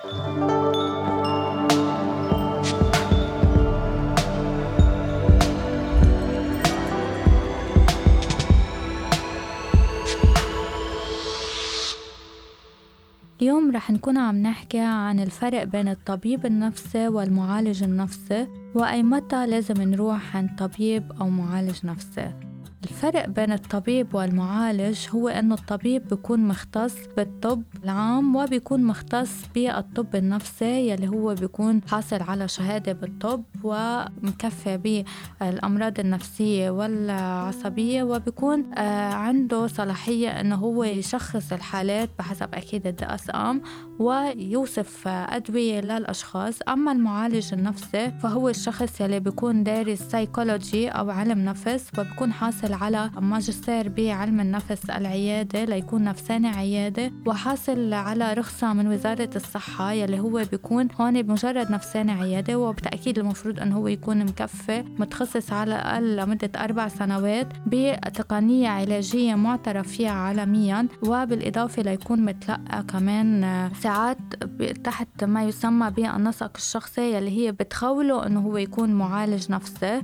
اليوم رح نكون عم نحكي عن الفرق بين الطبيب النفسي والمعالج النفسي وأي متى لازم نروح عند طبيب أو معالج نفسي. الفرق بين الطبيب والمعالج هو أنه الطبيب بيكون مختص بالطب العام وبيكون مختص بالطب النفسي يلي هو بيكون حاصل على شهادة بالطب ومكفي بالأمراض النفسية والعصبية وبيكون آه، عنده صلاحية أنه هو يشخص الحالات بحسب أكيد الدقسام ويوصف أدوية للأشخاص. أما المعالج النفسي فهو الشخص يلي بيكون دارس سايكولوجي أو علم نفس وبيكون حاصل حاصل على ماجستير بعلم النفس العيادة ليكون نفساني عيادة وحاصل على رخصة من وزارة الصحة يلي هو بيكون هون بمجرد نفساني عيادة وبالتأكيد المفروض أنه هو يكون مكفي متخصص على الأقل لمدة أربع سنوات بتقنية علاجية معترف فيها عالميا وبالإضافة ليكون متلقى كمان ساعات تحت ما يسمى بالنسق الشخصي يلي هي بتخوله أنه هو يكون معالج نفسي.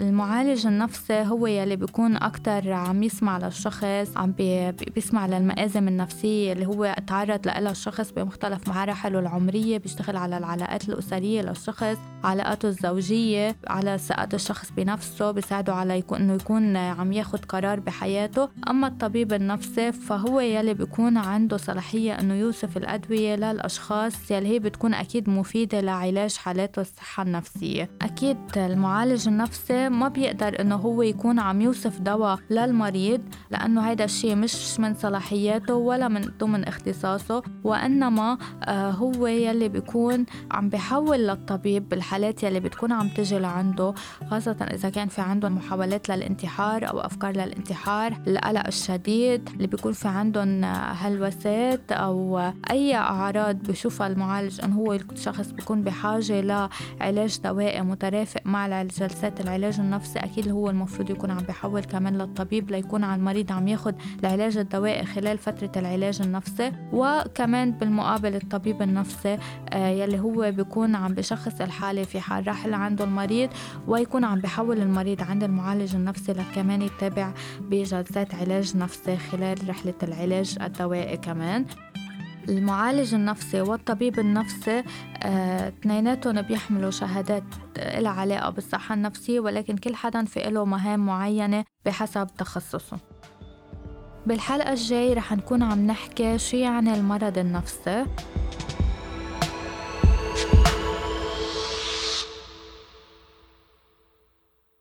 المعالج النفسي هو يلي بيكون أكتر عم يسمع للشخص عم بي بيسمع للمآزم النفسية اللي هو تعرض لها الشخص بمختلف مراحله العمرية بيشتغل على العلاقات الأسرية للشخص علاقاته الزوجية على ثقة الشخص بنفسه بيساعده على يكون إنه يكون عم ياخد قرار بحياته. أما الطبيب النفسي فهو يلي بيكون عنده صلاحية إنه يوصف الأدوية للأشخاص يلي هي بتكون أكيد مفيدة لعلاج حالات الصحة النفسية. أكيد المعالج النفسي ما بيقدر إنه هو يكون عم يوصف دواء للمريض لأنه هيدا الشيء مش من صلاحياته ولا من ضمن اختصاصه وإنما آه، هو يلي بيكون عم بحول للطبيب بالحالات يلي بتكون عم تجي لعنده خاصة إذا كان في عندهم محاولات للانتحار أو أفكار للانتحار القلق الشديد اللي بيكون في عندهم هلوسات أو أي أعراض بشوفها المعالج أنه هو الشخص بيكون بحاجة لعلاج دوائي مترافق مع جلسات العلاج العلاج النفسي أكيد هو المفروض يكون عم بيحول كمان للطبيب ليكون على المريض عم ياخد العلاج الدوائي خلال فترة العلاج النفسي. وكمان بالمقابل الطبيب النفسي آه، يلي هو بيكون عم بشخص الحالة في حال رحل عنده المريض ويكون عم بحول المريض عند المعالج النفسي لكمان يتابع بجلسات علاج نفسي خلال رحلة العلاج الدوائي كمان. المعالج النفسي والطبيب النفسي آه، اثنيناتهم بيحملوا شهادات لها علاقة بالصحة النفسية ولكن كل حدا في له مهام معينة بحسب تخصصه. بالحلقة الجاي رح نكون عم نحكي شو يعني المرض النفسي.